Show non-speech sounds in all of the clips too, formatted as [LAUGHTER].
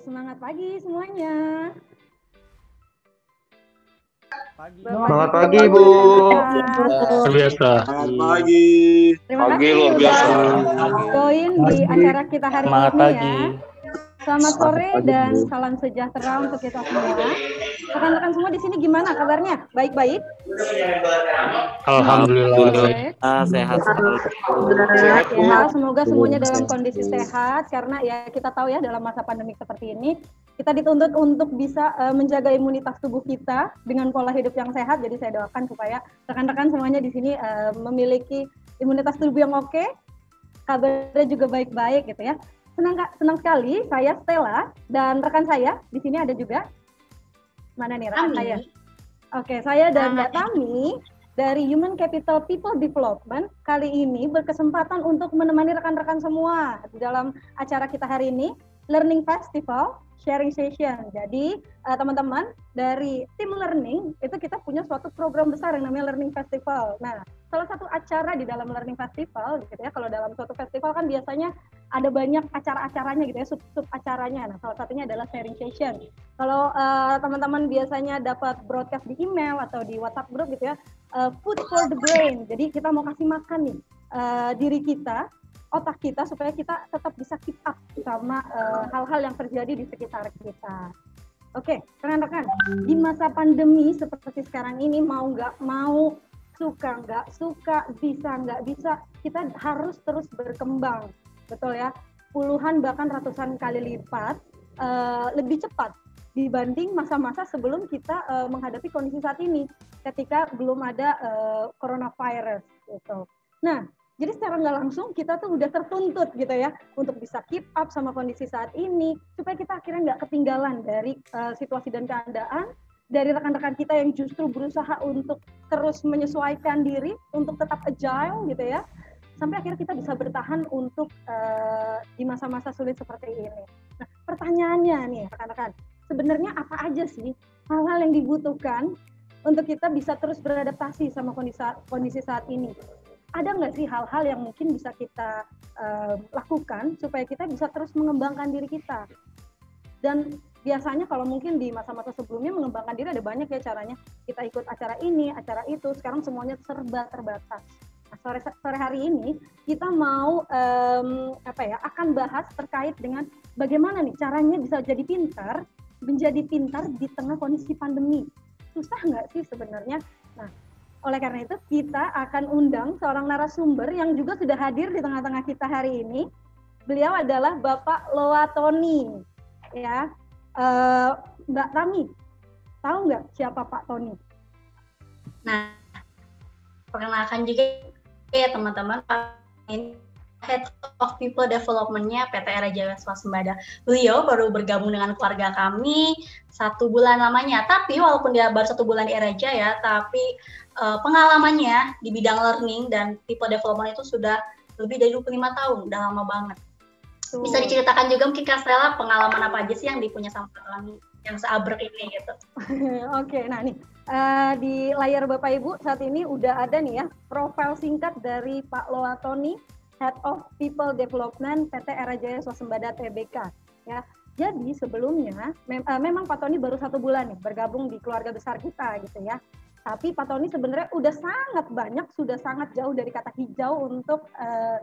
semangat pagi semuanya. Pagi. Semangat pagi, Bu. Luar biasa. Selamat pagi. Terima Pagi, kasih luar biasa. join di acara kita hari Semangat ini pagi. ya. Selamat sore dan salam sejahtera untuk kita semua. Rekan-rekan semua di sini gimana kabarnya? Baik-baik? Alhamdulillah. Ah, sehat. Sehat. Ya, semoga semuanya dalam kondisi sehat karena ya kita tahu ya dalam masa pandemi seperti ini kita dituntut untuk bisa eh, menjaga imunitas tubuh kita dengan pola hidup yang sehat. Jadi saya doakan supaya rekan-rekan semuanya di sini eh, memiliki imunitas tubuh yang oke, kabarnya juga baik-baik gitu ya. Senang senang sekali saya Stella dan rekan saya di sini ada juga mana nih rekan saya? Oke, saya dan Mbak Tami dari Human Capital People Development kali ini berkesempatan untuk menemani rekan-rekan semua di dalam acara kita hari ini Learning Festival Sharing Session. Jadi eh, teman-teman dari tim learning itu kita punya suatu program besar yang namanya Learning Festival. Nah, salah satu acara di dalam Learning Festival gitu ya. Kalau dalam suatu festival kan biasanya ada banyak acara-acaranya gitu ya, sub-sub acaranya. Nah, salah satunya adalah sharing session. Kalau eh, teman-teman biasanya dapat broadcast di email atau di WhatsApp group gitu ya, eh, food for the brain. Jadi kita mau kasih makan nih eh, diri kita, otak kita supaya kita tetap bisa keep up sama hal-hal yang terjadi di sekitar kita. Oke, rekan-rekan, di masa pandemi seperti sekarang ini mau nggak mau, suka nggak suka, bisa nggak bisa, kita harus terus berkembang, betul ya? Puluhan bahkan ratusan kali lipat eh, lebih cepat dibanding masa-masa sebelum kita eh, menghadapi kondisi saat ini, ketika belum ada eh, coronavirus gitu. Nah, jadi secara nggak langsung kita tuh udah tertuntut gitu ya untuk bisa keep up sama kondisi saat ini supaya kita akhirnya nggak ketinggalan dari uh, situasi dan keadaan dari rekan-rekan kita yang justru berusaha untuk terus menyesuaikan diri untuk tetap agile gitu ya sampai akhirnya kita bisa bertahan untuk uh, di masa-masa sulit seperti ini. Nah, pertanyaannya nih rekan-rekan, sebenarnya apa aja sih hal-hal yang dibutuhkan untuk kita bisa terus beradaptasi sama kondisi kondisi saat ini? ada nggak sih hal-hal yang mungkin bisa kita uh, lakukan supaya kita bisa terus mengembangkan diri kita? Dan biasanya kalau mungkin di masa-masa sebelumnya mengembangkan diri ada banyak ya caranya. Kita ikut acara ini, acara itu. Sekarang semuanya serba terbatas. Sore sore hari ini kita mau um, apa ya akan bahas terkait dengan bagaimana nih caranya bisa jadi pintar, menjadi pintar di tengah kondisi pandemi. Susah nggak sih sebenarnya? Nah, oleh karena itu kita akan undang seorang narasumber yang juga sudah hadir di tengah-tengah kita hari ini. Beliau adalah Bapak Loa Tony, ya. Eh, Mbak Tami, tahu nggak siapa Pak Tony? Nah, perkenalkan juga ya teman-teman, Head of People Development-nya PT Era Jaya Swasembada. Beliau baru bergabung dengan keluarga kami satu bulan lamanya. Tapi walaupun dia baru satu bulan di Era Jaya, tapi uh, pengalamannya di bidang learning dan people development itu sudah lebih dari 25 tahun, udah lama banget. Bisa diceritakan juga mungkin Kak Stella pengalaman apa aja sih yang dipunya sama Tony yang seabrek ini gitu. [LAUGHS] Oke, nah nih eh, di layar Bapak Ibu saat ini udah ada nih ya profil singkat dari Pak Loa Tony, Head of People Development PT Era Jaya Swasembada TBK. Ya, jadi sebelumnya mem eh, memang Pak Tony baru satu bulan nih bergabung di keluarga besar kita gitu ya. Tapi Pak Tony sebenarnya udah sangat banyak, sudah sangat jauh dari kata hijau untuk eh,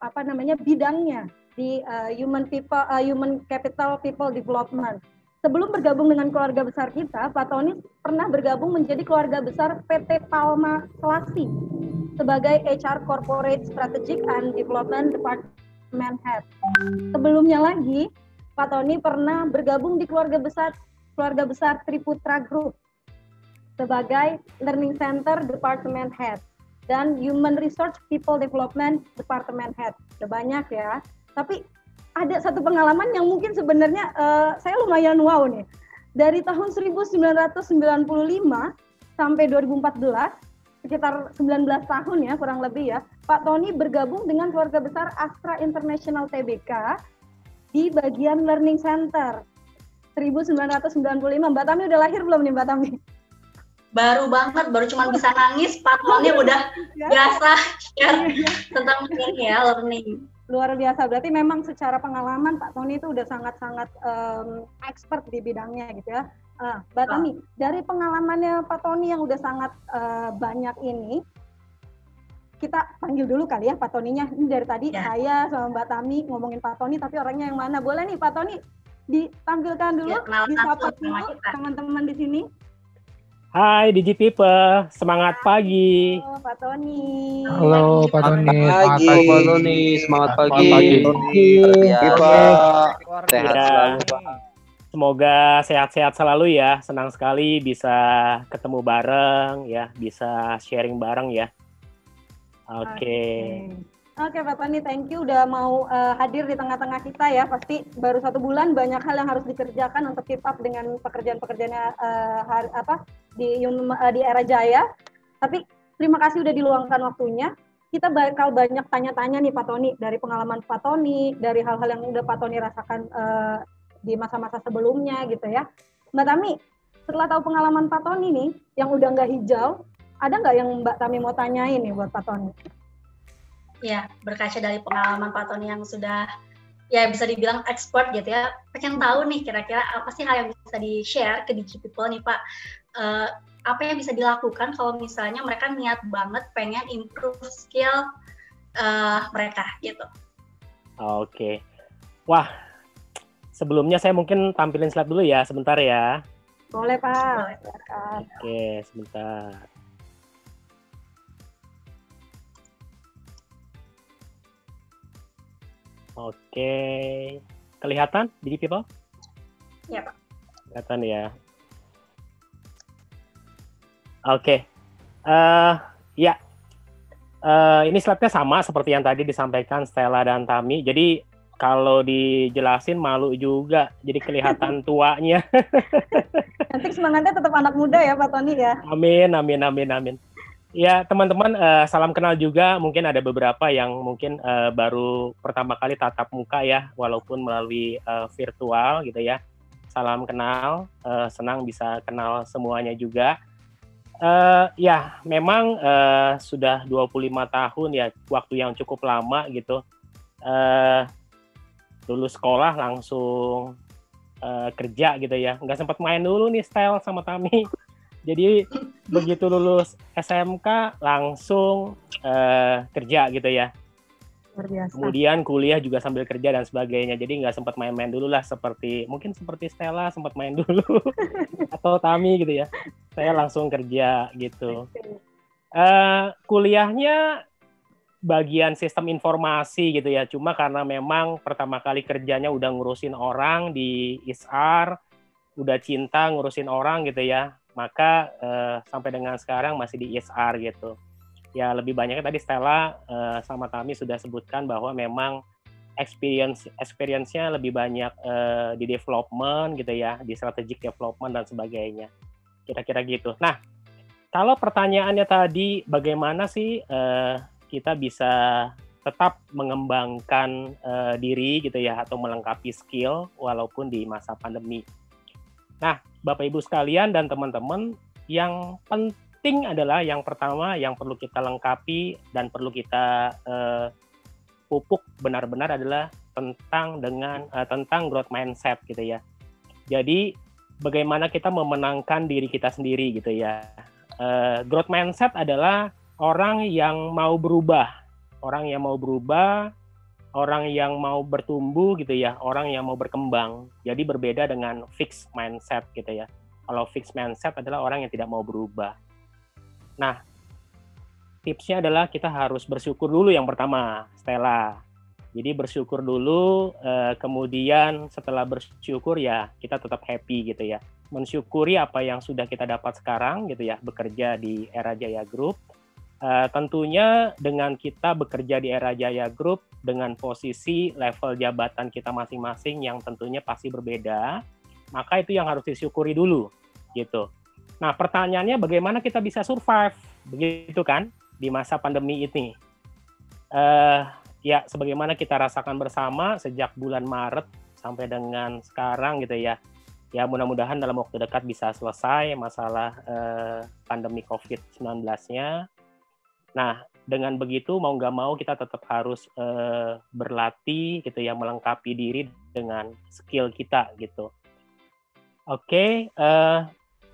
apa namanya bidangnya di eh, human people, eh, human capital people development. Sebelum bergabung dengan keluarga besar kita, Pak Tony pernah bergabung menjadi keluarga besar PT Palma Selasi sebagai HR Corporate Strategic and Development Department Head. Sebelumnya lagi, Pak Tony pernah bergabung di keluarga besar keluarga besar Triputra Group sebagai Learning Center Department Head dan Human Resource People Development Department Head. Udah banyak ya. Tapi ada satu pengalaman yang mungkin sebenarnya uh, saya lumayan wow nih. Dari tahun 1995 sampai 2014, sekitar 19 tahun ya kurang lebih ya, Pak Tony bergabung dengan keluarga besar Astra International TBK di bagian Learning Center. 1995. Mbak Tami udah lahir belum nih Mbak Tami? Baru banget, baru cuma bisa nangis, Pak Tony udah Ya. biasa share tentang ini ya, learning. luar biasa. Berarti memang secara pengalaman Pak Tony itu udah sangat-sangat um, expert di bidangnya gitu ya. Uh, Mbak Tami, dari pengalamannya Pak Tony yang udah sangat uh, banyak ini, kita panggil dulu kali ya Pak Toninya. Ini dari tadi ya. saya sama Mbak Tami ngomongin Pak Tony, tapi orangnya yang mana? Boleh nih Pak Tony ditampilkan dulu, ya, disapa dulu teman-teman di sini. Hai Digi People, semangat pagi. Halo Pak Tony. Halo Pak Tony. Pagi. Halo Pak Tony, semangat pagi. pagi. Sehat selalu Pak. Semoga sehat-sehat selalu ya. Senang sekali bisa ketemu bareng ya, bisa sharing bareng ya. Oke. Okay. Oke Pak Tony, thank you udah mau uh, hadir di tengah-tengah kita ya. Pasti baru satu bulan banyak hal yang harus dikerjakan untuk keep up dengan pekerjaan-pekerjaannya uh, apa di uh, di era Jaya. Tapi terima kasih udah diluangkan waktunya. Kita bakal banyak tanya-tanya nih Pak Tony dari pengalaman Pak Tony, dari hal-hal yang udah Pak Tony rasakan uh, di masa-masa sebelumnya gitu ya. Mbak Tami, setelah tahu pengalaman Pak Tony nih yang udah nggak hijau, ada nggak yang Mbak Tami mau tanyain nih buat Pak Tony? Ya berkaca dari pengalaman Pak Tony yang sudah ya bisa dibilang expert gitu ya. Pengen tahu nih kira-kira apa sih hal yang bisa di share ke Digi People nih Pak? Uh, apa yang bisa dilakukan kalau misalnya mereka niat banget pengen improve skill uh, mereka gitu? Oke. Okay. wah sebelumnya saya mungkin tampilin slide dulu ya sebentar ya. Boleh Pak. Oke okay, sebentar Oke, kelihatan di people? Iya Pak. Kelihatan ya. Oke, uh, ya. Uh, ini slide-nya sama seperti yang tadi disampaikan Stella dan Tami. Jadi kalau dijelasin malu juga, jadi kelihatan [LAUGHS] tuanya. Nanti semangatnya tetap anak muda ya Pak Tony ya. Amin, amin, amin, amin. Ya, teman-teman, uh, salam kenal juga. Mungkin ada beberapa yang mungkin uh, baru pertama kali tatap muka ya, walaupun melalui uh, virtual gitu ya. Salam kenal, uh, senang bisa kenal semuanya juga. Uh, ya, memang uh, sudah 25 tahun ya, waktu yang cukup lama gitu. Uh, lulus sekolah langsung uh, kerja gitu ya. Nggak sempat main dulu nih style sama Tami jadi begitu lulus SMK langsung uh, kerja gitu ya. Kemudian kuliah juga sambil kerja dan sebagainya. Jadi nggak sempat main-main dulu lah seperti mungkin seperti Stella sempat main dulu [LAUGHS] atau Tami gitu ya. Saya langsung kerja gitu. Uh, kuliahnya bagian sistem informasi gitu ya. Cuma karena memang pertama kali kerjanya udah ngurusin orang di ISR, udah cinta ngurusin orang gitu ya maka uh, sampai dengan sekarang masih di ISR gitu. Ya lebih banyaknya tadi Stella uh, sama Tami sudah sebutkan bahwa memang experience experience-nya lebih banyak uh, di development gitu ya, di strategic development dan sebagainya. Kira-kira gitu. Nah, kalau pertanyaannya tadi bagaimana sih uh, kita bisa tetap mengembangkan uh, diri gitu ya atau melengkapi skill walaupun di masa pandemi. Nah, Bapak Ibu sekalian dan teman-teman, yang penting adalah yang pertama yang perlu kita lengkapi dan perlu kita uh, pupuk benar-benar adalah tentang dengan uh, tentang growth mindset gitu ya. Jadi bagaimana kita memenangkan diri kita sendiri gitu ya. Uh, growth mindset adalah orang yang mau berubah, orang yang mau berubah orang yang mau bertumbuh gitu ya, orang yang mau berkembang. Jadi berbeda dengan fixed mindset gitu ya. Kalau fixed mindset adalah orang yang tidak mau berubah. Nah, tipsnya adalah kita harus bersyukur dulu yang pertama, Stella. Jadi bersyukur dulu, eh, kemudian setelah bersyukur ya kita tetap happy gitu ya. Mensyukuri apa yang sudah kita dapat sekarang gitu ya, bekerja di era Jaya Group Uh, tentunya dengan kita bekerja di era Jaya Group dengan posisi level jabatan kita masing-masing yang tentunya pasti berbeda, maka itu yang harus disyukuri dulu gitu. Nah, pertanyaannya bagaimana kita bisa survive begitu kan di masa pandemi ini? Uh, ya, sebagaimana kita rasakan bersama sejak bulan Maret sampai dengan sekarang gitu ya. Ya, mudah-mudahan dalam waktu dekat bisa selesai masalah uh, pandemi COVID-19-nya Nah, dengan begitu mau nggak mau kita tetap harus uh, berlatih gitu ya melengkapi diri dengan skill kita gitu. Oke, okay, uh,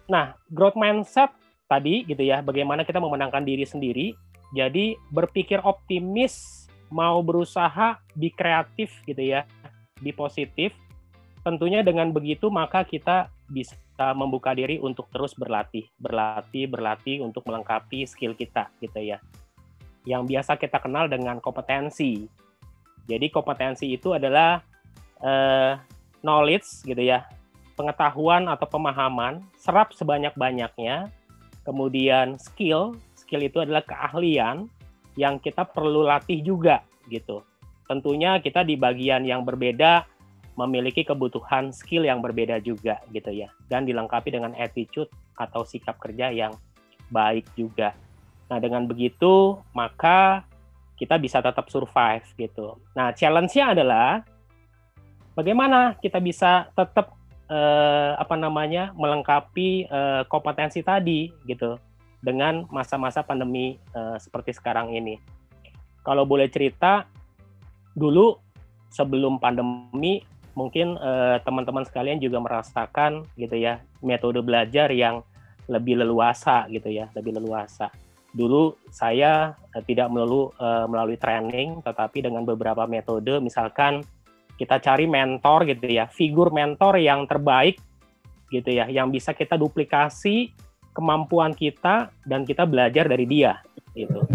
nah growth mindset tadi gitu ya, bagaimana kita memenangkan diri sendiri. Jadi berpikir optimis, mau berusaha, di kreatif gitu ya, di positif. Tentunya dengan begitu maka kita bisa membuka diri untuk terus berlatih, berlatih, berlatih untuk melengkapi skill kita gitu ya yang biasa kita kenal dengan kompetensi. Jadi kompetensi itu adalah uh, knowledge gitu ya, pengetahuan atau pemahaman, serap sebanyak-banyaknya. Kemudian skill, skill itu adalah keahlian yang kita perlu latih juga gitu. Tentunya kita di bagian yang berbeda memiliki kebutuhan skill yang berbeda juga gitu ya dan dilengkapi dengan attitude atau sikap kerja yang baik juga. Nah, dengan begitu maka kita bisa tetap survive gitu. Nah, challenge-nya adalah bagaimana kita bisa tetap eh, apa namanya melengkapi eh, kompetensi tadi gitu dengan masa-masa pandemi eh, seperti sekarang ini. Kalau boleh cerita dulu sebelum pandemi mungkin eh, teman-teman sekalian juga merasakan gitu ya metode belajar yang lebih leluasa gitu ya, lebih leluasa dulu saya uh, tidak melulu uh, melalui training, tetapi dengan beberapa metode, misalkan kita cari mentor gitu ya, figur mentor yang terbaik gitu ya, yang bisa kita duplikasi kemampuan kita dan kita belajar dari dia gitu.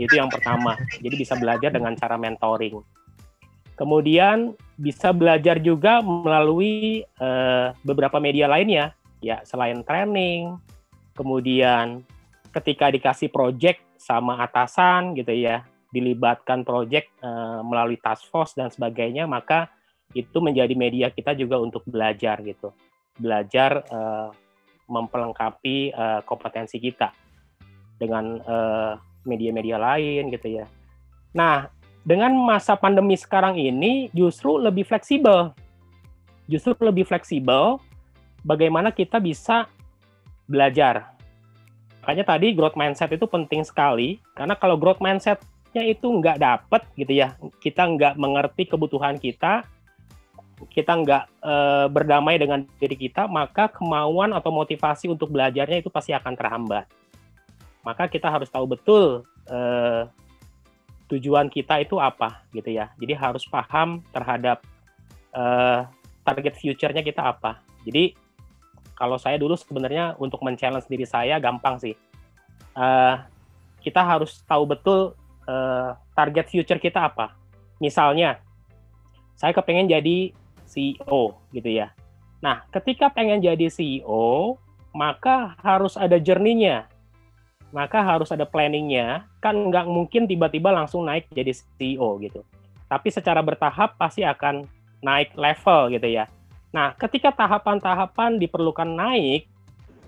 Itu yang pertama. Jadi bisa belajar dengan cara mentoring. Kemudian bisa belajar juga melalui uh, beberapa media lainnya, ya selain training, kemudian ketika dikasih project sama atasan gitu ya, dilibatkan project uh, melalui task force dan sebagainya, maka itu menjadi media kita juga untuk belajar gitu, belajar uh, mempelengkapi uh, kompetensi kita dengan media-media uh, lain gitu ya. Nah, dengan masa pandemi sekarang ini justru lebih fleksibel, justru lebih fleksibel. Bagaimana kita bisa belajar Makanya tadi growth mindset itu penting sekali, karena kalau growth mindsetnya itu nggak dapet gitu ya, kita nggak mengerti kebutuhan kita, kita nggak e, berdamai dengan diri kita, maka kemauan atau motivasi untuk belajarnya itu pasti akan terhambat. Maka kita harus tahu betul e, tujuan kita itu apa gitu ya. Jadi harus paham terhadap e, target future-nya kita apa. Jadi kalau saya dulu sebenarnya untuk men-challenge diri saya gampang sih. Uh, kita harus tahu betul uh, target future kita apa. Misalnya, saya kepengen jadi CEO gitu ya. Nah, ketika pengen jadi CEO, maka harus ada journey-nya. Maka harus ada planning-nya. Kan nggak mungkin tiba-tiba langsung naik jadi CEO gitu. Tapi secara bertahap pasti akan naik level gitu ya Nah, ketika tahapan-tahapan diperlukan naik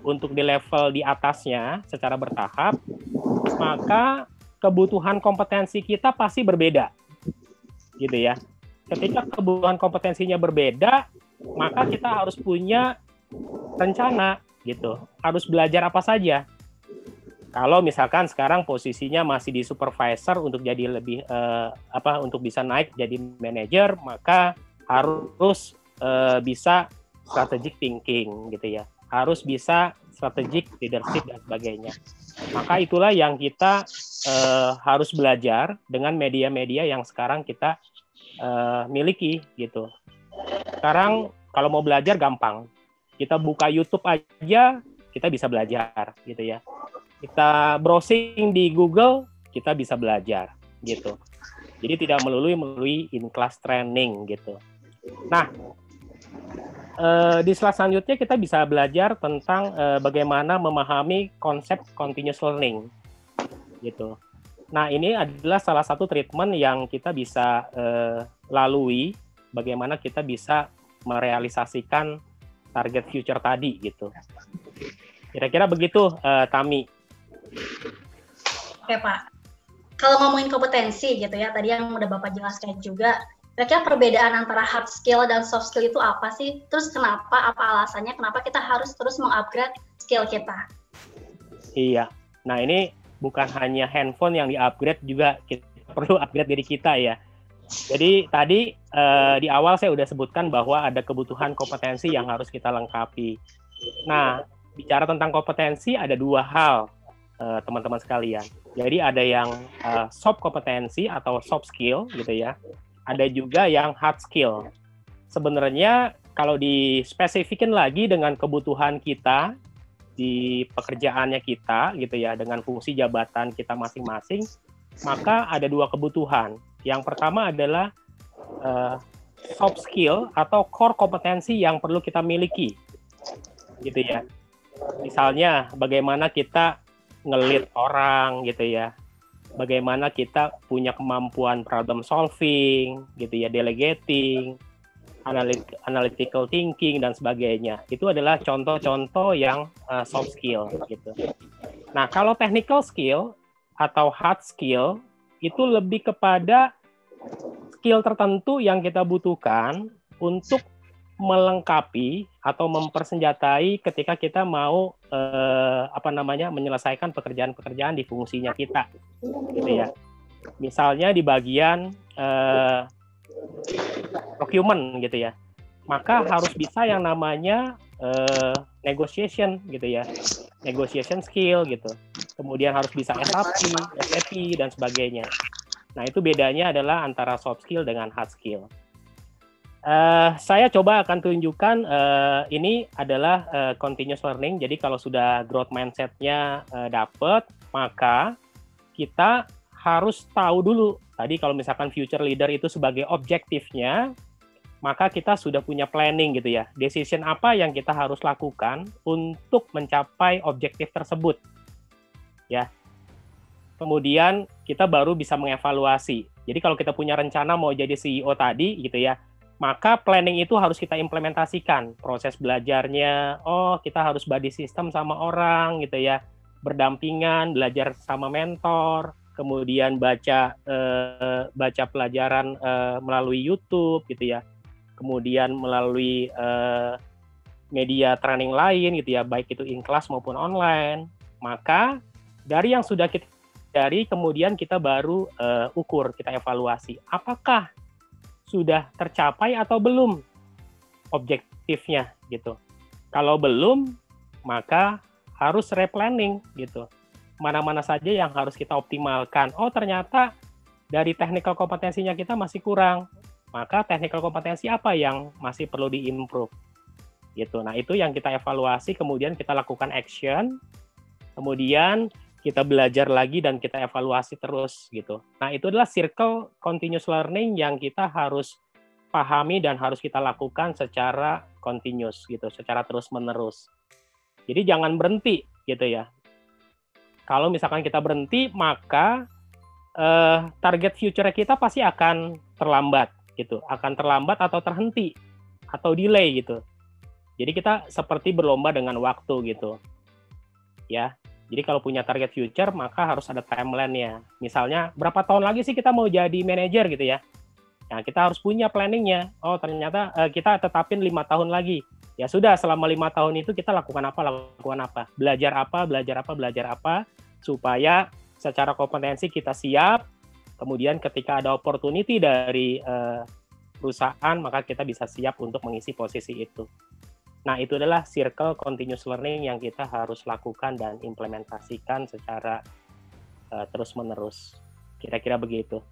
untuk di level di atasnya secara bertahap, maka kebutuhan kompetensi kita pasti berbeda. Gitu ya. Ketika kebutuhan kompetensinya berbeda, maka kita harus punya rencana gitu. Harus belajar apa saja. Kalau misalkan sekarang posisinya masih di supervisor untuk jadi lebih eh, apa untuk bisa naik jadi manajer, maka harus uh, bisa strategic thinking gitu ya. Harus bisa strategic leadership dan sebagainya. Maka itulah yang kita uh, harus belajar dengan media-media yang sekarang kita uh, miliki gitu. Sekarang kalau mau belajar gampang. Kita buka YouTube aja kita bisa belajar gitu ya kita browsing di Google kita bisa belajar gitu jadi tidak melulu melalui in class training gitu nah uh, di slide selanjutnya kita bisa belajar tentang uh, bagaimana memahami konsep continuous learning gitu. Nah, ini adalah salah satu treatment yang kita bisa uh, lalui bagaimana kita bisa merealisasikan target future tadi gitu. Kira-kira begitu uh, Tami. Oke, Pak. Kalau ngomongin kompetensi gitu ya, tadi yang udah Bapak jelaskan juga, kira-kira perbedaan antara hard skill dan soft skill itu apa sih? Terus kenapa, apa alasannya, kenapa kita harus terus mengupgrade skill kita? Iya, nah ini bukan hanya handphone yang di-upgrade juga kita perlu upgrade diri kita ya. Jadi tadi uh, di awal saya sudah sebutkan bahwa ada kebutuhan kompetensi yang harus kita lengkapi. Nah, bicara tentang kompetensi ada dua hal teman teman-teman sekalian. Jadi ada yang uh, soft kompetensi atau soft skill gitu ya. Ada juga yang hard skill. Sebenarnya kalau dispesifikin lagi dengan kebutuhan kita di pekerjaannya kita gitu ya dengan fungsi jabatan kita masing-masing, maka ada dua kebutuhan. Yang pertama adalah uh, soft skill atau core kompetensi yang perlu kita miliki, gitu ya. Misalnya bagaimana kita ngelit orang gitu ya, bagaimana kita punya kemampuan problem solving gitu ya, delegating, analytical thinking dan sebagainya. Itu adalah contoh-contoh yang uh, soft skill gitu. Nah, kalau technical skill atau hard skill itu lebih kepada skill tertentu yang kita butuhkan untuk melengkapi atau mempersenjatai ketika kita mau eh, apa namanya menyelesaikan pekerjaan-pekerjaan di fungsinya kita gitu ya. Misalnya di bagian eh, document gitu ya. Maka harus bisa yang namanya uh, negotiation gitu ya. Negotiation skill gitu. Kemudian harus bisa SAP, SAP dan sebagainya. Nah itu bedanya adalah antara soft skill dengan hard skill uh, saya coba akan tunjukkan uh, ini adalah uh, continuous learning jadi kalau sudah growth mindsetnya uh, dapet maka kita harus tahu dulu tadi kalau misalkan future leader itu sebagai objektifnya maka kita sudah punya planning gitu ya. Decision apa yang kita harus lakukan untuk mencapai objektif tersebut. Ya. Kemudian kita baru bisa mengevaluasi. Jadi kalau kita punya rencana mau jadi CEO tadi gitu ya, maka planning itu harus kita implementasikan. Proses belajarnya, oh kita harus body system sama orang gitu ya, berdampingan, belajar sama mentor, kemudian baca eh, baca pelajaran eh, melalui YouTube gitu ya. Kemudian melalui uh, media training lain gitu ya, baik itu in class maupun online, maka dari yang sudah kita dari kemudian kita baru uh, ukur, kita evaluasi. Apakah sudah tercapai atau belum objektifnya gitu. Kalau belum, maka harus replanning gitu. Mana-mana saja yang harus kita optimalkan. Oh, ternyata dari technical kompetensinya kita masih kurang maka technical kompetensi apa yang masih perlu diimprove gitu nah itu yang kita evaluasi kemudian kita lakukan action kemudian kita belajar lagi dan kita evaluasi terus gitu. Nah itu adalah circle continuous learning yang kita harus pahami dan harus kita lakukan secara continuous gitu secara terus menerus jadi jangan berhenti gitu ya. Kalau misalkan kita berhenti maka eh, target future kita pasti akan terlambat gitu. Akan terlambat atau terhenti atau delay gitu. Jadi kita seperti berlomba dengan waktu gitu. Ya jadi kalau punya target future maka harus ada timeline-nya. Misalnya berapa tahun lagi sih kita mau jadi manajer gitu ya? Nah, kita harus punya planningnya. Oh, ternyata uh, kita tetapin lima tahun lagi. Ya sudah, selama lima tahun itu kita lakukan apa, lakukan apa, belajar apa, belajar apa, belajar apa, supaya secara kompetensi kita siap, Kemudian ketika ada opportunity dari uh, perusahaan, maka kita bisa siap untuk mengisi posisi itu. Nah, itu adalah circle continuous learning yang kita harus lakukan dan implementasikan secara uh, terus-menerus. Kira-kira begitu.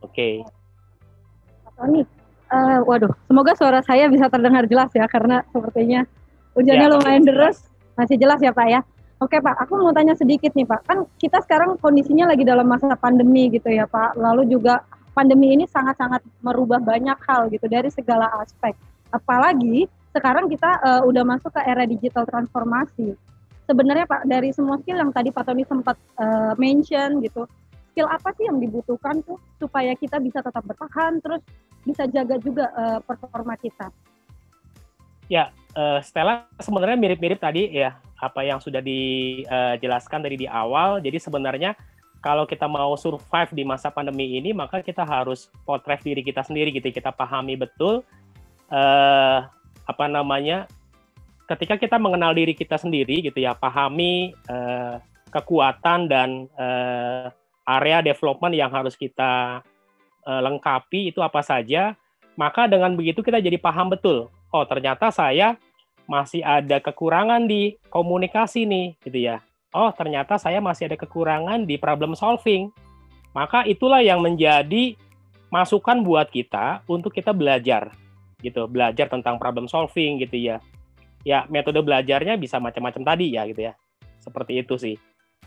Oke. Okay. Tony, uh, waduh, semoga suara saya bisa terdengar jelas ya, karena sepertinya hujannya ya, lumayan deras. Masih jelas ya Pak ya? Oke Pak, aku mau tanya sedikit nih Pak. Kan kita sekarang kondisinya lagi dalam masa pandemi gitu ya Pak. Lalu juga pandemi ini sangat-sangat merubah banyak hal gitu dari segala aspek. Apalagi sekarang kita uh, udah masuk ke era digital transformasi. Sebenarnya Pak, dari semua skill yang tadi Pak Tony sempat uh, mention gitu, skill apa sih yang dibutuhkan tuh supaya kita bisa tetap bertahan terus bisa jaga juga uh, performa kita? Ya, uh, Stella sebenarnya mirip-mirip tadi ya apa yang sudah dijelaskan dari di awal. Jadi sebenarnya kalau kita mau survive di masa pandemi ini, maka kita harus potret diri kita sendiri gitu. Kita pahami betul uh, apa namanya ketika kita mengenal diri kita sendiri gitu ya, pahami uh, kekuatan dan uh, area development yang harus kita uh, lengkapi itu apa saja, maka dengan begitu kita jadi paham betul. Oh, ternyata saya masih ada kekurangan di komunikasi nih, gitu ya. Oh, ternyata saya masih ada kekurangan di problem solving. Maka itulah yang menjadi masukan buat kita untuk kita belajar, gitu. Belajar tentang problem solving, gitu ya. Ya, metode belajarnya bisa macam-macam tadi ya, gitu ya. Seperti itu sih.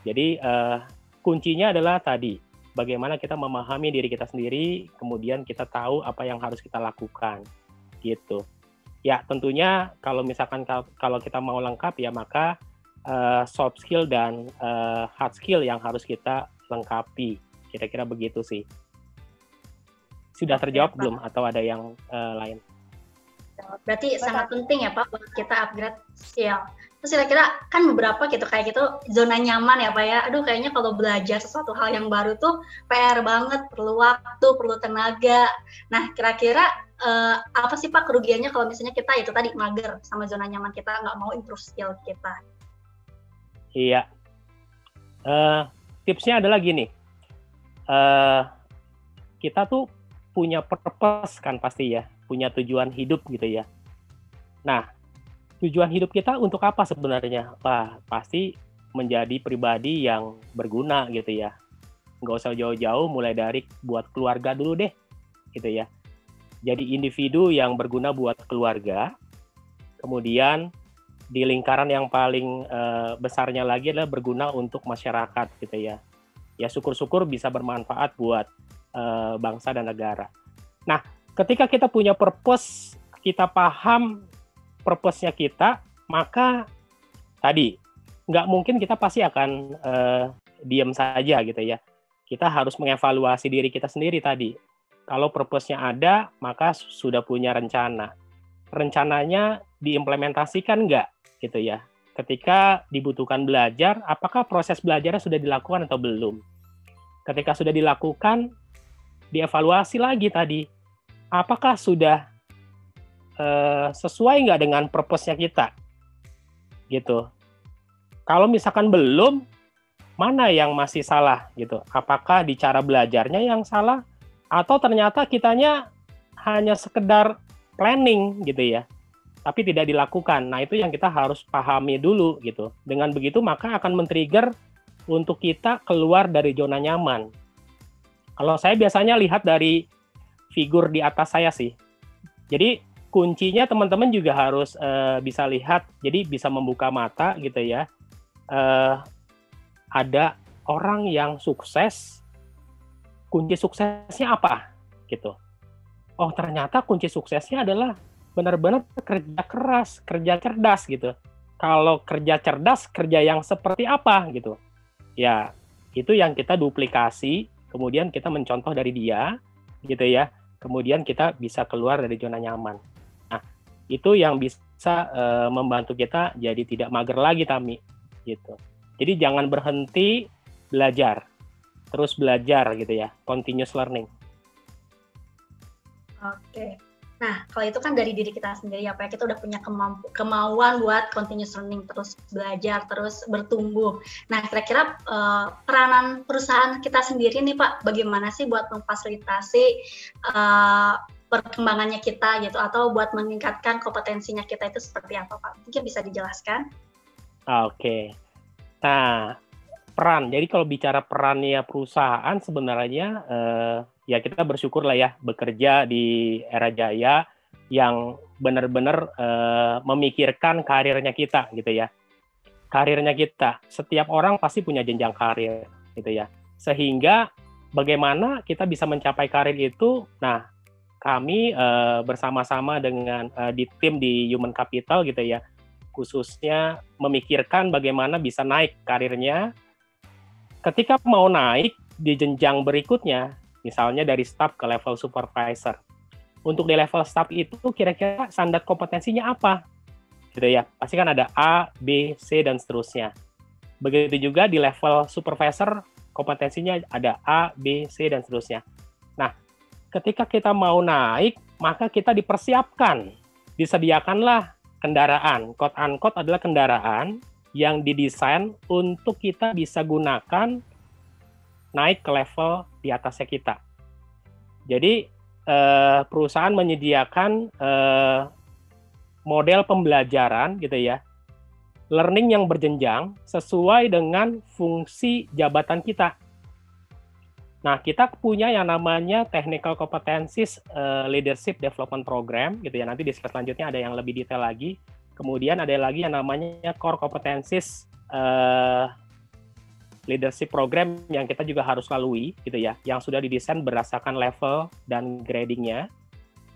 Jadi uh, kuncinya adalah tadi bagaimana kita memahami diri kita sendiri, kemudian kita tahu apa yang harus kita lakukan, gitu. Ya tentunya kalau misalkan kalau kita mau lengkap ya maka uh, soft skill dan uh, hard skill yang harus kita lengkapi, kira-kira begitu sih. Sudah terjawab Oke, belum atau ada yang uh, lain? Berarti sangat penting ya Pak buat kita upgrade skill. Terus kira-kira kan beberapa gitu kayak gitu zona nyaman ya Pak ya. Aduh kayaknya kalau belajar sesuatu hal yang baru tuh PR banget, perlu waktu, perlu tenaga. Nah kira-kira uh, apa sih Pak kerugiannya kalau misalnya kita itu tadi mager sama zona nyaman kita nggak mau improve skill kita? Iya. Uh, tipsnya adalah gini. Uh, kita tuh punya purpose kan pasti ya, punya tujuan hidup gitu ya. Nah, tujuan hidup kita untuk apa sebenarnya? Wah, pasti menjadi pribadi yang berguna gitu ya. Nggak usah jauh-jauh, mulai dari buat keluarga dulu deh, gitu ya. Jadi individu yang berguna buat keluarga, kemudian di lingkaran yang paling uh, besarnya lagi adalah berguna untuk masyarakat gitu ya. Ya syukur-syukur bisa bermanfaat buat uh, bangsa dan negara. Nah, ketika kita punya purpose, kita paham purpose-nya kita, maka tadi nggak mungkin kita pasti akan uh, diam saja gitu ya. Kita harus mengevaluasi diri kita sendiri tadi. Kalau purpose-nya ada, maka sudah punya rencana. Rencananya diimplementasikan nggak gitu ya. Ketika dibutuhkan belajar, apakah proses belajarnya sudah dilakukan atau belum? Ketika sudah dilakukan, dievaluasi lagi tadi. Apakah sudah uh, sesuai nggak dengan purpose-nya kita? Gitu. Kalau misalkan belum mana yang masih salah? Gitu. Apakah di cara belajarnya yang salah? Atau ternyata kitanya hanya sekedar planning gitu ya. Tapi tidak dilakukan. Nah itu yang kita harus pahami dulu gitu. Dengan begitu maka akan men-trigger untuk kita keluar dari zona nyaman. Kalau saya biasanya lihat dari figur di atas saya sih jadi kuncinya teman-teman juga harus uh, bisa lihat, jadi bisa membuka mata gitu ya. Uh, ada orang yang sukses, kunci suksesnya apa gitu. Oh ternyata kunci suksesnya adalah benar-benar kerja keras, kerja cerdas gitu. Kalau kerja cerdas, kerja yang seperti apa gitu. Ya itu yang kita duplikasi, kemudian kita mencontoh dari dia gitu ya. Kemudian kita bisa keluar dari zona nyaman itu yang bisa uh, membantu kita jadi tidak mager lagi Tami gitu. Jadi jangan berhenti belajar. Terus belajar gitu ya, continuous learning. Oke. Nah, kalau itu kan dari diri kita sendiri ya, kita udah punya kemampu, kemauan buat continuous learning, terus belajar, terus bertumbuh. Nah, kira-kira uh, peranan perusahaan kita sendiri nih Pak, bagaimana sih buat memfasilitasi uh, perkembangannya kita gitu atau buat meningkatkan kompetensinya kita itu seperti apa Pak? Mungkin bisa dijelaskan? Oke. Okay. Nah, peran. Jadi kalau bicara perannya perusahaan sebenarnya eh, ya kita bersyukur lah ya bekerja di era jaya yang benar-benar eh, memikirkan karirnya kita gitu ya. Karirnya kita. Setiap orang pasti punya jenjang karir gitu ya. Sehingga bagaimana kita bisa mencapai karir itu, nah kami uh, bersama-sama dengan uh, di tim di Human Capital gitu ya, khususnya memikirkan bagaimana bisa naik karirnya. Ketika mau naik di jenjang berikutnya, misalnya dari staff ke level supervisor. Untuk di level staff itu kira-kira standar kompetensinya apa? Gitu ya. Pasti kan ada A, B, C dan seterusnya. Begitu juga di level supervisor kompetensinya ada A, B, C dan seterusnya ketika kita mau naik, maka kita dipersiapkan. Disediakanlah kendaraan. Quote unquote adalah kendaraan yang didesain untuk kita bisa gunakan naik ke level di atasnya kita. Jadi eh, perusahaan menyediakan eh, model pembelajaran gitu ya, learning yang berjenjang sesuai dengan fungsi jabatan kita. Nah, kita punya yang namanya Technical Competencies uh, Leadership Development Program gitu ya. Nanti di slide selanjutnya ada yang lebih detail lagi. Kemudian ada lagi yang namanya Core Competencies uh, Leadership Program yang kita juga harus lalui gitu ya, yang sudah didesain berdasarkan level dan gradingnya.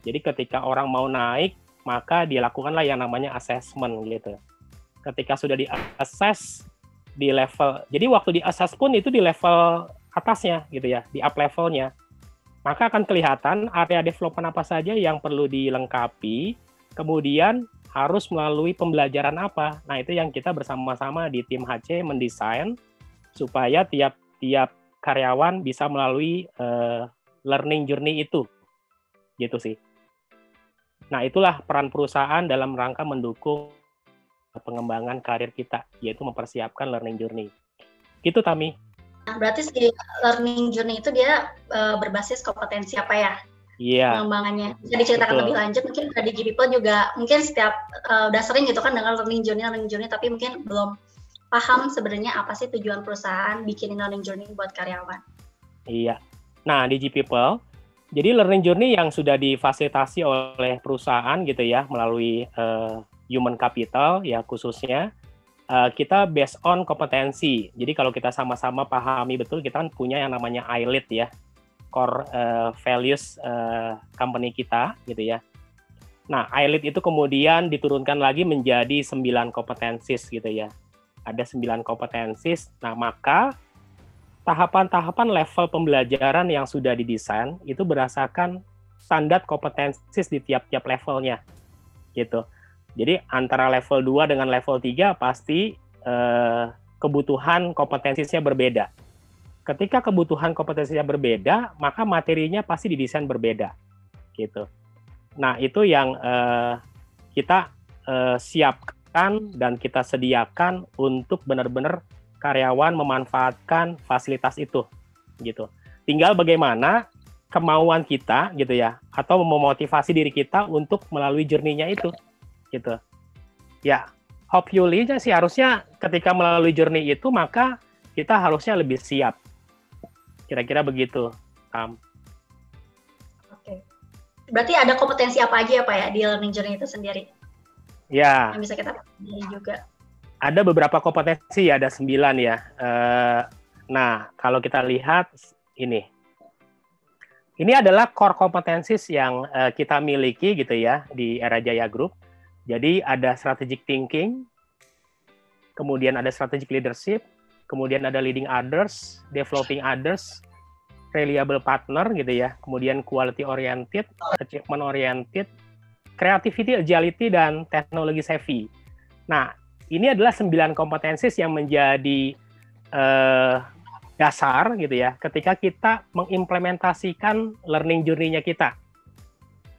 Jadi ketika orang mau naik, maka dilakukanlah yang namanya assessment gitu. Ketika sudah di-assess di level, jadi waktu di-assess pun itu di level atasnya gitu ya, di up levelnya. Maka akan kelihatan area development apa saja yang perlu dilengkapi, kemudian harus melalui pembelajaran apa. Nah, itu yang kita bersama-sama di tim HC mendesain supaya tiap-tiap karyawan bisa melalui uh, learning journey itu. Gitu sih. Nah, itulah peran perusahaan dalam rangka mendukung pengembangan karir kita, yaitu mempersiapkan learning journey. Gitu, Tami. Nah, berarti si learning journey itu dia uh, berbasis kompetensi apa ya? Iya. Pengembangannya. Bisa diceritakan lebih lanjut mungkin di G People juga mungkin setiap uh, udah sering gitu kan dengan learning journey learning journey tapi mungkin belum paham sebenarnya apa sih tujuan perusahaan bikin learning journey buat karyawan. Iya. Nah, di G People jadi learning journey yang sudah difasilitasi oleh perusahaan gitu ya melalui uh, human capital ya khususnya uh, kita based on kompetensi. Jadi kalau kita sama-sama pahami betul, kita kan punya yang namanya ILIT ya, core uh, values uh, company kita gitu ya. Nah, ILIT itu kemudian diturunkan lagi menjadi sembilan kompetensis gitu ya. Ada sembilan kompetensis. Nah, maka tahapan-tahapan level pembelajaran yang sudah didesain itu berdasarkan standar kompetensis di tiap-tiap levelnya gitu. Jadi antara level 2 dengan level 3 pasti eh, kebutuhan kompetensinya berbeda. Ketika kebutuhan kompetensinya berbeda, maka materinya pasti didesain berbeda. Gitu. Nah, itu yang eh, kita eh, siapkan dan kita sediakan untuk benar-benar karyawan memanfaatkan fasilitas itu. Gitu. Tinggal bagaimana kemauan kita gitu ya atau memotivasi diri kita untuk melalui journey-nya itu gitu. Ya, hopefully sih harusnya ketika melalui journey itu maka kita harusnya lebih siap. Kira-kira begitu, Um. Oke. Berarti ada kompetensi apa aja ya Pak ya di learning journey itu sendiri? Ya. Yang bisa kita pelajari juga. Ada beberapa kompetensi, ada sembilan ya. Uh, nah, kalau kita lihat ini, ini adalah core kompetensis yang uh, kita miliki gitu ya di Era Jaya Group. Jadi ada strategic thinking, kemudian ada strategic leadership, kemudian ada leading others, developing others, reliable partner gitu ya, kemudian quality oriented, achievement oriented, creativity, agility dan teknologi savvy. Nah, ini adalah sembilan kompetensi yang menjadi eh, dasar gitu ya, ketika kita mengimplementasikan learning journey-nya kita,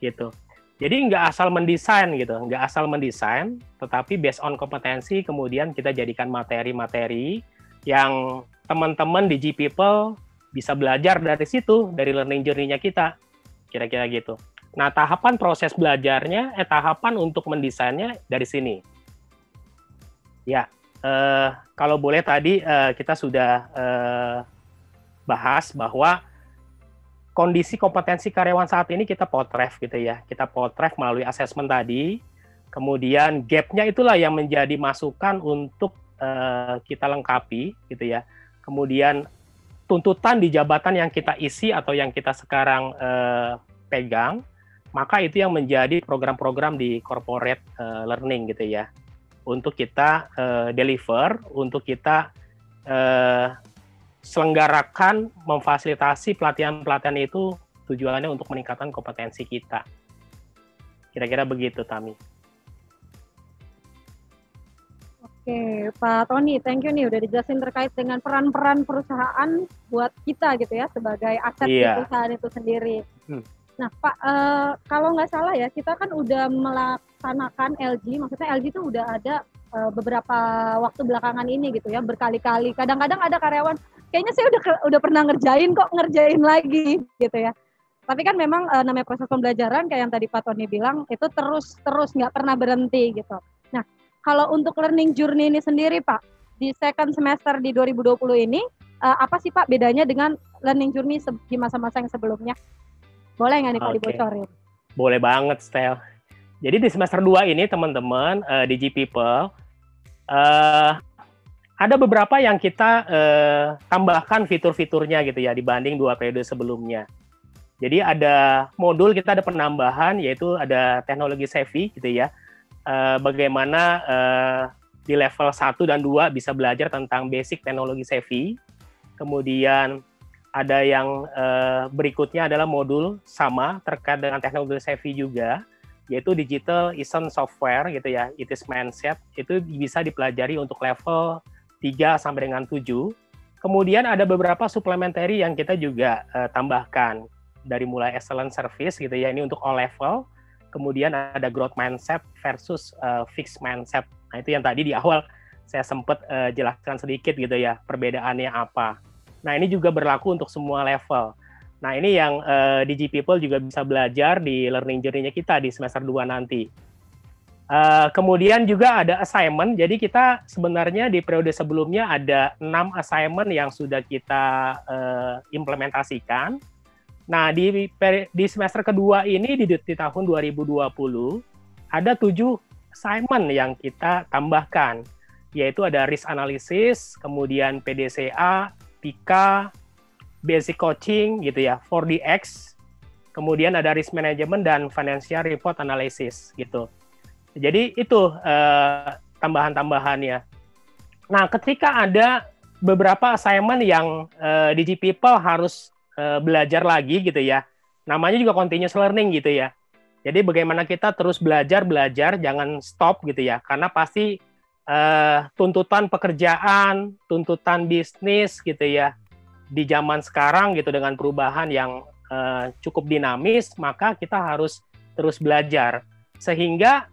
gitu. Jadi nggak asal mendesain gitu, nggak asal mendesain, tetapi based on kompetensi kemudian kita jadikan materi-materi yang teman-teman di G People bisa belajar dari situ, dari learning journey-nya kita, kira-kira gitu. Nah, tahapan proses belajarnya, eh tahapan untuk mendesainnya dari sini. Ya, eh, kalau boleh tadi eh, kita sudah eh, bahas bahwa kondisi kompetensi karyawan saat ini kita potret gitu ya. Kita potret melalui asesmen tadi. Kemudian gapnya itulah yang menjadi masukan untuk uh, kita lengkapi gitu ya. Kemudian tuntutan di jabatan yang kita isi atau yang kita sekarang uh, pegang, maka itu yang menjadi program-program di corporate uh, learning gitu ya. Untuk kita uh, deliver, untuk kita uh, selenggarakan memfasilitasi pelatihan-pelatihan itu tujuannya untuk meningkatkan kompetensi kita. Kira-kira begitu, Tami. Oke, Pak Tony, thank you nih udah dijelasin terkait dengan peran-peran perusahaan buat kita gitu ya sebagai aset iya. perusahaan itu sendiri. Hmm. Nah, Pak, uh, kalau nggak salah ya kita kan udah melaksanakan LG, maksudnya LG itu udah ada uh, beberapa waktu belakangan ini gitu ya berkali-kali. Kadang-kadang ada karyawan kayaknya saya udah udah pernah ngerjain kok ngerjain lagi [LAUGHS] gitu ya. Tapi kan memang uh, namanya proses pembelajaran kayak yang tadi Pak Tony bilang itu terus terus nggak pernah berhenti gitu. Nah kalau untuk learning journey ini sendiri Pak di second semester di 2020 ini uh, apa sih Pak bedanya dengan learning journey di masa-masa yang sebelumnya? Boleh nggak nih Pak okay. dibocorin? Boleh banget, Stel. Jadi di semester 2 ini teman-teman uh, di G People uh, ada beberapa yang kita uh, tambahkan fitur-fiturnya gitu ya dibanding dua periode sebelumnya. Jadi ada modul kita ada penambahan yaitu ada teknologi savvy gitu ya. Uh, bagaimana uh, di level 1 dan 2 bisa belajar tentang basic teknologi savvy. Kemudian ada yang uh, berikutnya adalah modul sama terkait dengan teknologi savvy juga yaitu digital isn't software gitu ya, it is mindset, itu bisa dipelajari untuk level 3 sampai dengan 7. Kemudian ada beberapa supplementary yang kita juga uh, tambahkan dari mulai excellent service gitu ya, ini untuk all level. Kemudian ada growth mindset versus uh, fixed mindset. Nah, itu yang tadi di awal saya sempat uh, jelaskan sedikit gitu ya, perbedaannya apa. Nah, ini juga berlaku untuk semua level. Nah, ini yang uh, eh, DG People juga bisa belajar di learning journey-nya kita di semester 2 nanti. Uh, kemudian juga ada assignment. Jadi kita sebenarnya di periode sebelumnya ada enam assignment yang sudah kita uh, implementasikan. Nah, di di semester kedua ini di, di tahun 2020 ada tujuh assignment yang kita tambahkan, yaitu ada risk analysis, kemudian PDCA, PIKA, basic coaching gitu ya, 4DX, kemudian ada risk management dan financial report analysis gitu. Jadi itu uh, tambahan-tambahannya. Nah, ketika ada beberapa assignment yang eh, DG People harus uh, belajar lagi gitu ya, namanya juga continuous learning gitu ya. Jadi bagaimana kita terus belajar belajar, jangan stop gitu ya, karena pasti uh, tuntutan pekerjaan, tuntutan bisnis gitu ya, di zaman sekarang gitu dengan perubahan yang uh, cukup dinamis, maka kita harus terus belajar. Sehingga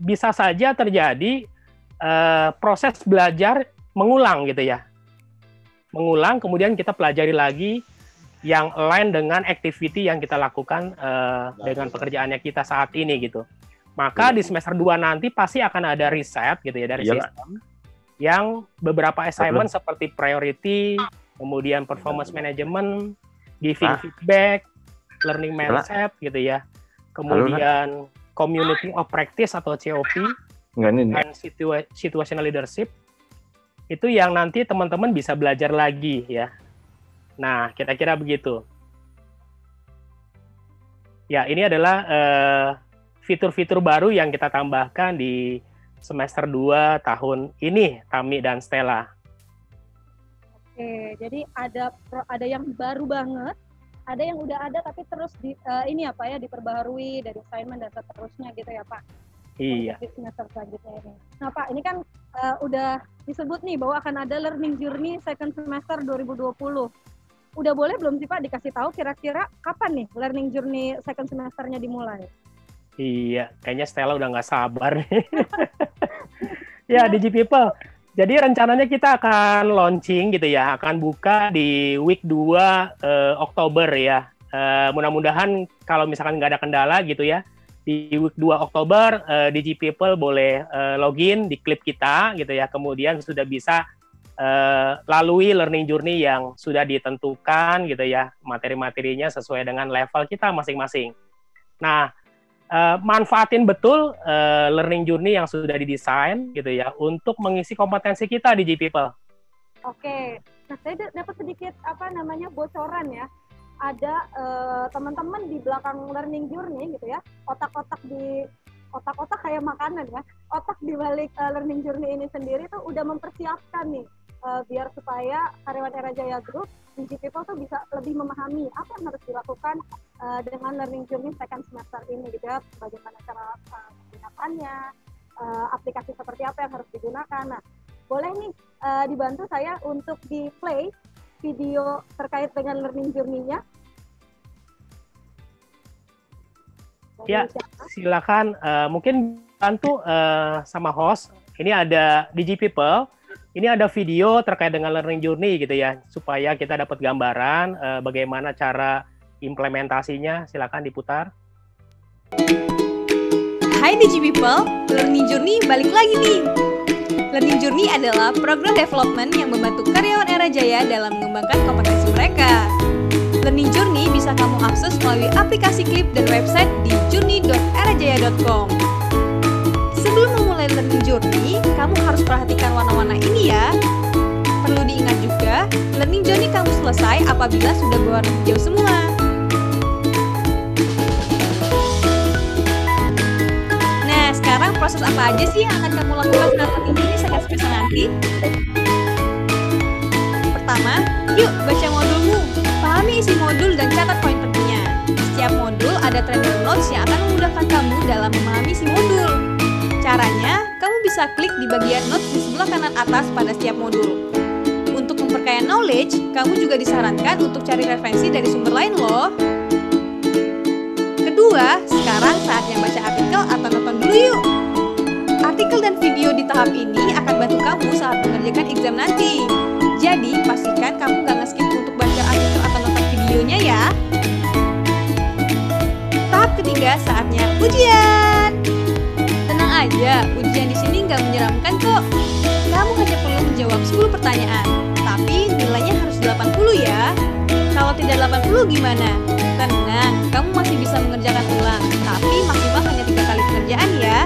bisa saja terjadi uh, proses belajar mengulang gitu ya, mengulang kemudian kita pelajari lagi yang lain dengan activity yang kita lakukan uh, dengan pekerjaannya kita saat ini gitu. Maka iya. di semester 2 nanti pasti akan ada riset gitu ya dari Iyalah. sistem yang beberapa assignment Betul. seperti priority, kemudian performance management, giving ah. feedback, learning mindset gitu ya. Kemudian community of practice atau COP dan situa situational leadership itu yang nanti teman-teman bisa belajar lagi ya. Nah, kira-kira begitu. Ya, ini adalah uh, fitur-fitur baru yang kita tambahkan di semester 2 tahun ini, Tami dan Stella. Oke, jadi ada ada yang baru banget, ada yang udah ada tapi terus di uh, ini apa ya diperbaharui dari assignment dan seterusnya gitu ya Pak. Iya. Di semester selanjutnya ini. Nah Pak, ini kan uh, udah disebut nih bahwa akan ada learning journey second semester 2020. Udah boleh belum sih Pak dikasih tahu kira-kira kapan nih learning journey second semesternya dimulai? Iya, kayaknya Stella udah nggak sabar. [LAUGHS] ya, Digi People, jadi rencananya kita akan launching gitu ya, akan buka di week 2 uh, eh, Oktober ya. Uh, mudah-mudahan kalau misalkan nggak ada kendala gitu ya, di week 2 Oktober uh, Digi People boleh uh, login di klip kita gitu ya. Kemudian sudah bisa uh, lalui learning journey yang sudah ditentukan gitu ya, materi-materinya sesuai dengan level kita masing-masing. Nah, uh, manfaatin betul uh, learning journey yang sudah didesain gitu ya untuk mengisi kompetensi kita di G People. Oke, nah saya dapat sedikit apa namanya bocoran ya. Ada uh, teman-teman di belakang learning journey gitu ya, otak-otak di otak-otak kayak makanan ya, otak di balik uh, learning journey ini sendiri tuh udah mempersiapkan nih uh, biar supaya karyawan Era Jaya Group Digi People tuh bisa lebih memahami apa yang harus dilakukan uh, dengan learning journey second semester ini gitu ya, bagaimana cara uh, menggunakannya, uh, aplikasi seperti apa yang harus digunakan. Nah, boleh nih uh, dibantu saya untuk di play video terkait dengan learning journey-nya. Ya, silakan. Uh, mungkin bantu uh, sama host ini ada Digi People. Ini ada video terkait dengan learning journey gitu ya, supaya kita dapat gambaran uh, bagaimana cara implementasinya. Silakan diputar. Hai Digi People, Learning Journey balik lagi nih. Learning Journey adalah program development yang membantu karyawan Era Jaya dalam mengembangkan kompetensi mereka. Learning Journey bisa kamu akses melalui aplikasi Clip dan website di journey.erajaya.com. Sebelum memulai Learning Journey, kamu harus perhatikan warna-warna ini ya. Perlu diingat juga, Learning Journey kamu selesai apabila sudah berwarna hijau semua. Apa aja sih yang akan kamu lakukan saat Journey sekian semester nanti? Pertama, yuk baca modulmu. Pahami isi modul dan catat poin pentingnya. Setiap modul ada trainer notes yang akan memudahkan kamu dalam memahami isi modul. Caranya, kamu bisa klik di bagian notes di sebelah kanan atas pada setiap modul. Untuk memperkaya knowledge, kamu juga disarankan untuk cari referensi dari sumber lain loh. Kedua, sekarang saatnya baca artikel atau nonton dulu yuk. Tahap ini akan bantu kamu saat mengerjakan exam nanti. Jadi, pastikan kamu gak nge-skip untuk baca artikel atau nonton videonya ya. Tahap ketiga, saatnya ujian. Tenang aja, ujian di sini nggak menyeramkan kok. Kamu hanya perlu menjawab 10 pertanyaan, tapi nilainya harus 80 ya. Kalau tidak 80 gimana? Tenang, kamu masih bisa mengerjakan ulang, tapi maksimal hanya tiga kali pengerjaan ya.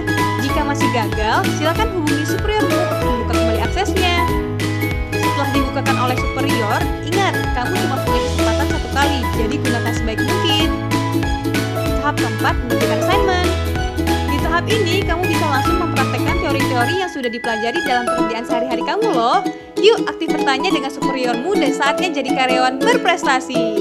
Masih gagal, silakan hubungi superiormu untuk membuka kembali aksesnya. Setelah dibukakan oleh superior, ingat, kamu cuma punya kesempatan satu kali, jadi gunakan sebaik mungkin. Tahap keempat, mengerjakan assignment. Di tahap ini, kamu bisa langsung mempraktekkan teori-teori yang sudah dipelajari dalam pekerjaan sehari-hari kamu loh. Yuk, aktif bertanya dengan superiormu dan saatnya jadi karyawan berprestasi.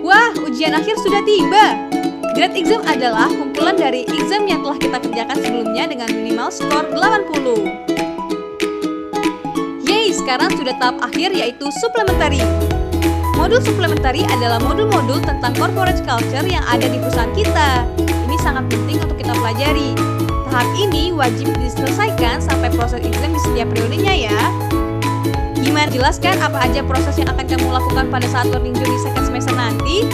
Wah, ujian akhir sudah tiba. Grade exam adalah kumpulan dari exam yang telah kita kerjakan sebelumnya dengan minimal skor 80. Yeay, sekarang sudah tahap akhir yaitu supplementary. Modul supplementary adalah modul-modul tentang corporate culture yang ada di perusahaan kita. Ini sangat penting untuk kita pelajari. Tahap ini wajib diselesaikan sampai proses exam di setiap periodenya ya. Gimana jelaskan apa aja proses yang akan kamu lakukan pada saat learning journey second semester nanti?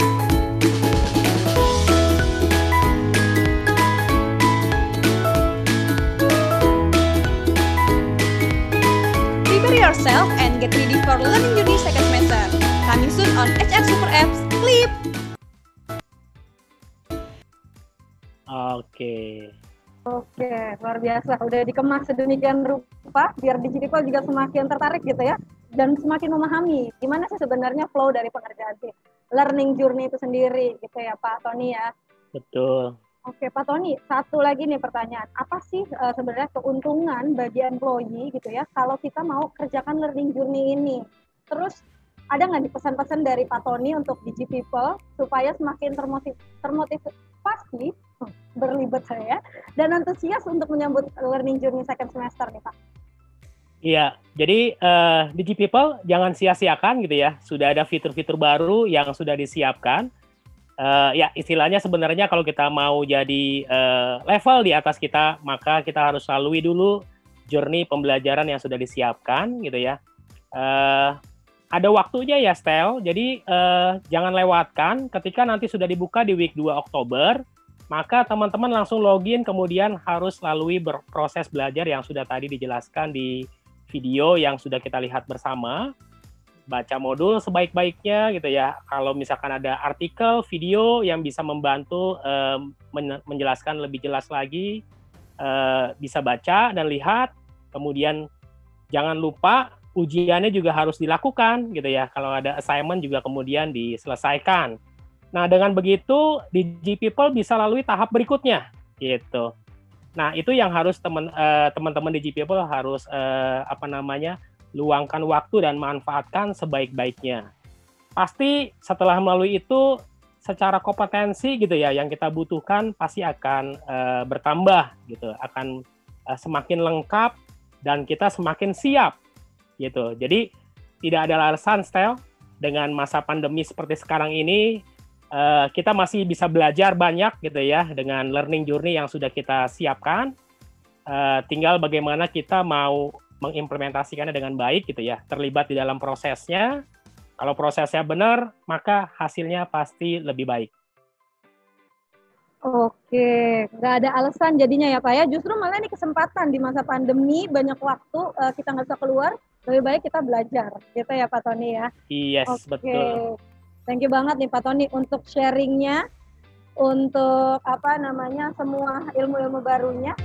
Yourself and get ready for learning journey second semester. Coming soon on HR Super Apps, Clip! Oke. Oke, luar biasa. Udah dikemas sedemikian rupa biar digital juga semakin tertarik gitu ya dan semakin memahami gimana sih sebenarnya flow dari pengerjaan si learning journey itu sendiri gitu ya Pak Tony ya. Betul. Oke Pak Tony, satu lagi nih pertanyaan. Apa sih uh, sebenarnya keuntungan bagi employee gitu ya kalau kita mau kerjakan learning journey ini? Terus ada nggak nih pesan-pesan dari Pak Tony untuk Digi People supaya semakin termotiv termotivasi berlibet saya dan antusias untuk menyambut learning journey second semester nih Pak? Iya, jadi uh, Digi People jangan sia-siakan gitu ya. Sudah ada fitur-fitur baru yang sudah disiapkan. Uh, ya istilahnya sebenarnya kalau kita mau jadi uh, level di atas kita, maka kita harus lalui dulu journey pembelajaran yang sudah disiapkan gitu ya. Uh, ada waktunya ya Stel, jadi uh, jangan lewatkan ketika nanti sudah dibuka di week 2 Oktober, maka teman-teman langsung login kemudian harus lalui proses belajar yang sudah tadi dijelaskan di video yang sudah kita lihat bersama. Baca modul sebaik-baiknya gitu ya. Kalau misalkan ada artikel, video yang bisa membantu um, menjelaskan lebih jelas lagi, uh, bisa baca dan lihat. Kemudian jangan lupa ujiannya juga harus dilakukan gitu ya. Kalau ada assignment juga kemudian diselesaikan. Nah, dengan begitu Digi People bisa lalui tahap berikutnya gitu. Nah, itu yang harus teman uh, teman-teman Digi People harus uh, apa namanya? Luangkan waktu dan manfaatkan sebaik-baiknya. Pasti setelah melalui itu secara kompetensi gitu ya yang kita butuhkan pasti akan uh, bertambah gitu, akan uh, semakin lengkap dan kita semakin siap gitu. Jadi tidak ada alasan style dengan masa pandemi seperti sekarang ini uh, kita masih bisa belajar banyak gitu ya dengan learning journey yang sudah kita siapkan. Eh, tinggal bagaimana kita mau mengimplementasikannya dengan baik gitu ya, terlibat di dalam prosesnya. Kalau prosesnya benar, maka hasilnya pasti lebih baik. Oke, nggak ada alasan jadinya ya Pak ya. Justru malah ini kesempatan di masa pandemi banyak waktu eh, kita nggak bisa keluar, lebih baik kita belajar, gitu ya Pak Tony ya. Yes, Oke, betul. thank you banget nih Pak Tony untuk sharingnya, untuk apa namanya semua ilmu-ilmu barunya.